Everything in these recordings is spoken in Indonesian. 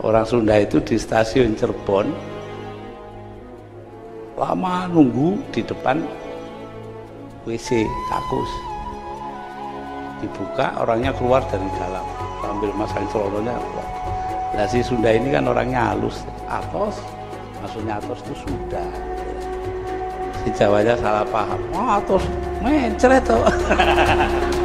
orang Sunda itu di stasiun Cirebon lama nunggu di depan WC kakus. Dibuka orangnya keluar dari dalam. Sambil masang celonanya keluar nah si Sunda ini kan orangnya halus. Atos maksudnya atos itu sudah si Jawanya salah paham. Oh atos mencret tuh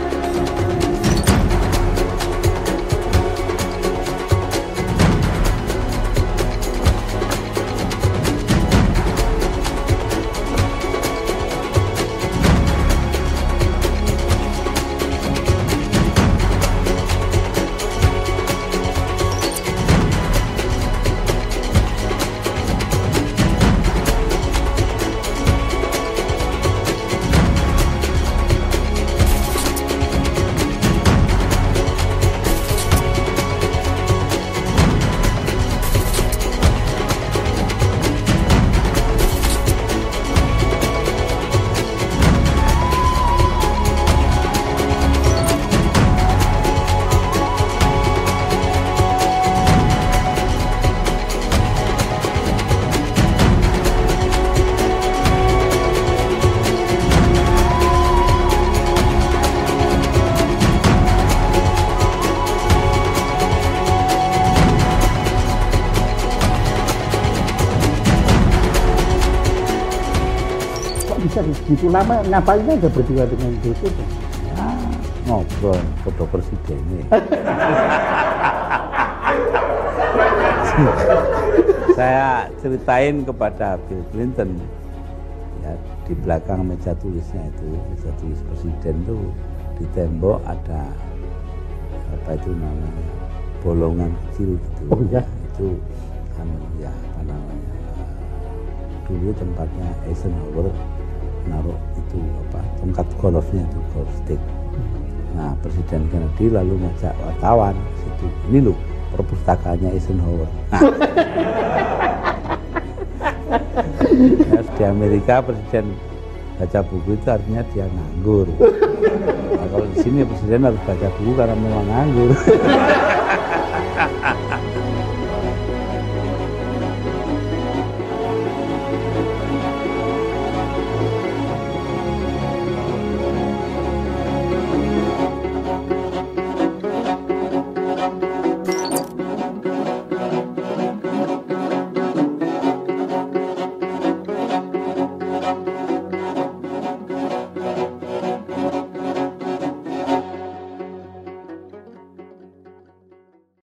bisa begitu lama ngapain aja berdua dengan Dur? Ya, ngobrol foto presidennya. Saya ceritain kepada Bill Clinton ya di belakang meja tulisnya itu meja tulis presiden tuh di tembok ada apa itu namanya bolongan kecil gitu. Oh, iya? Itu kan ya apa namanya dulu tempatnya Eisenhower naruh itu apa tongkat golfnya itu golf stick. Nah Presiden Kennedy lalu ngajak wartawan situ ini loh perpustakaannya Eisenhower. Nah, di Amerika Presiden baca buku itu artinya dia nganggur. Nah, kalau di sini Presiden harus baca buku karena memang nganggur.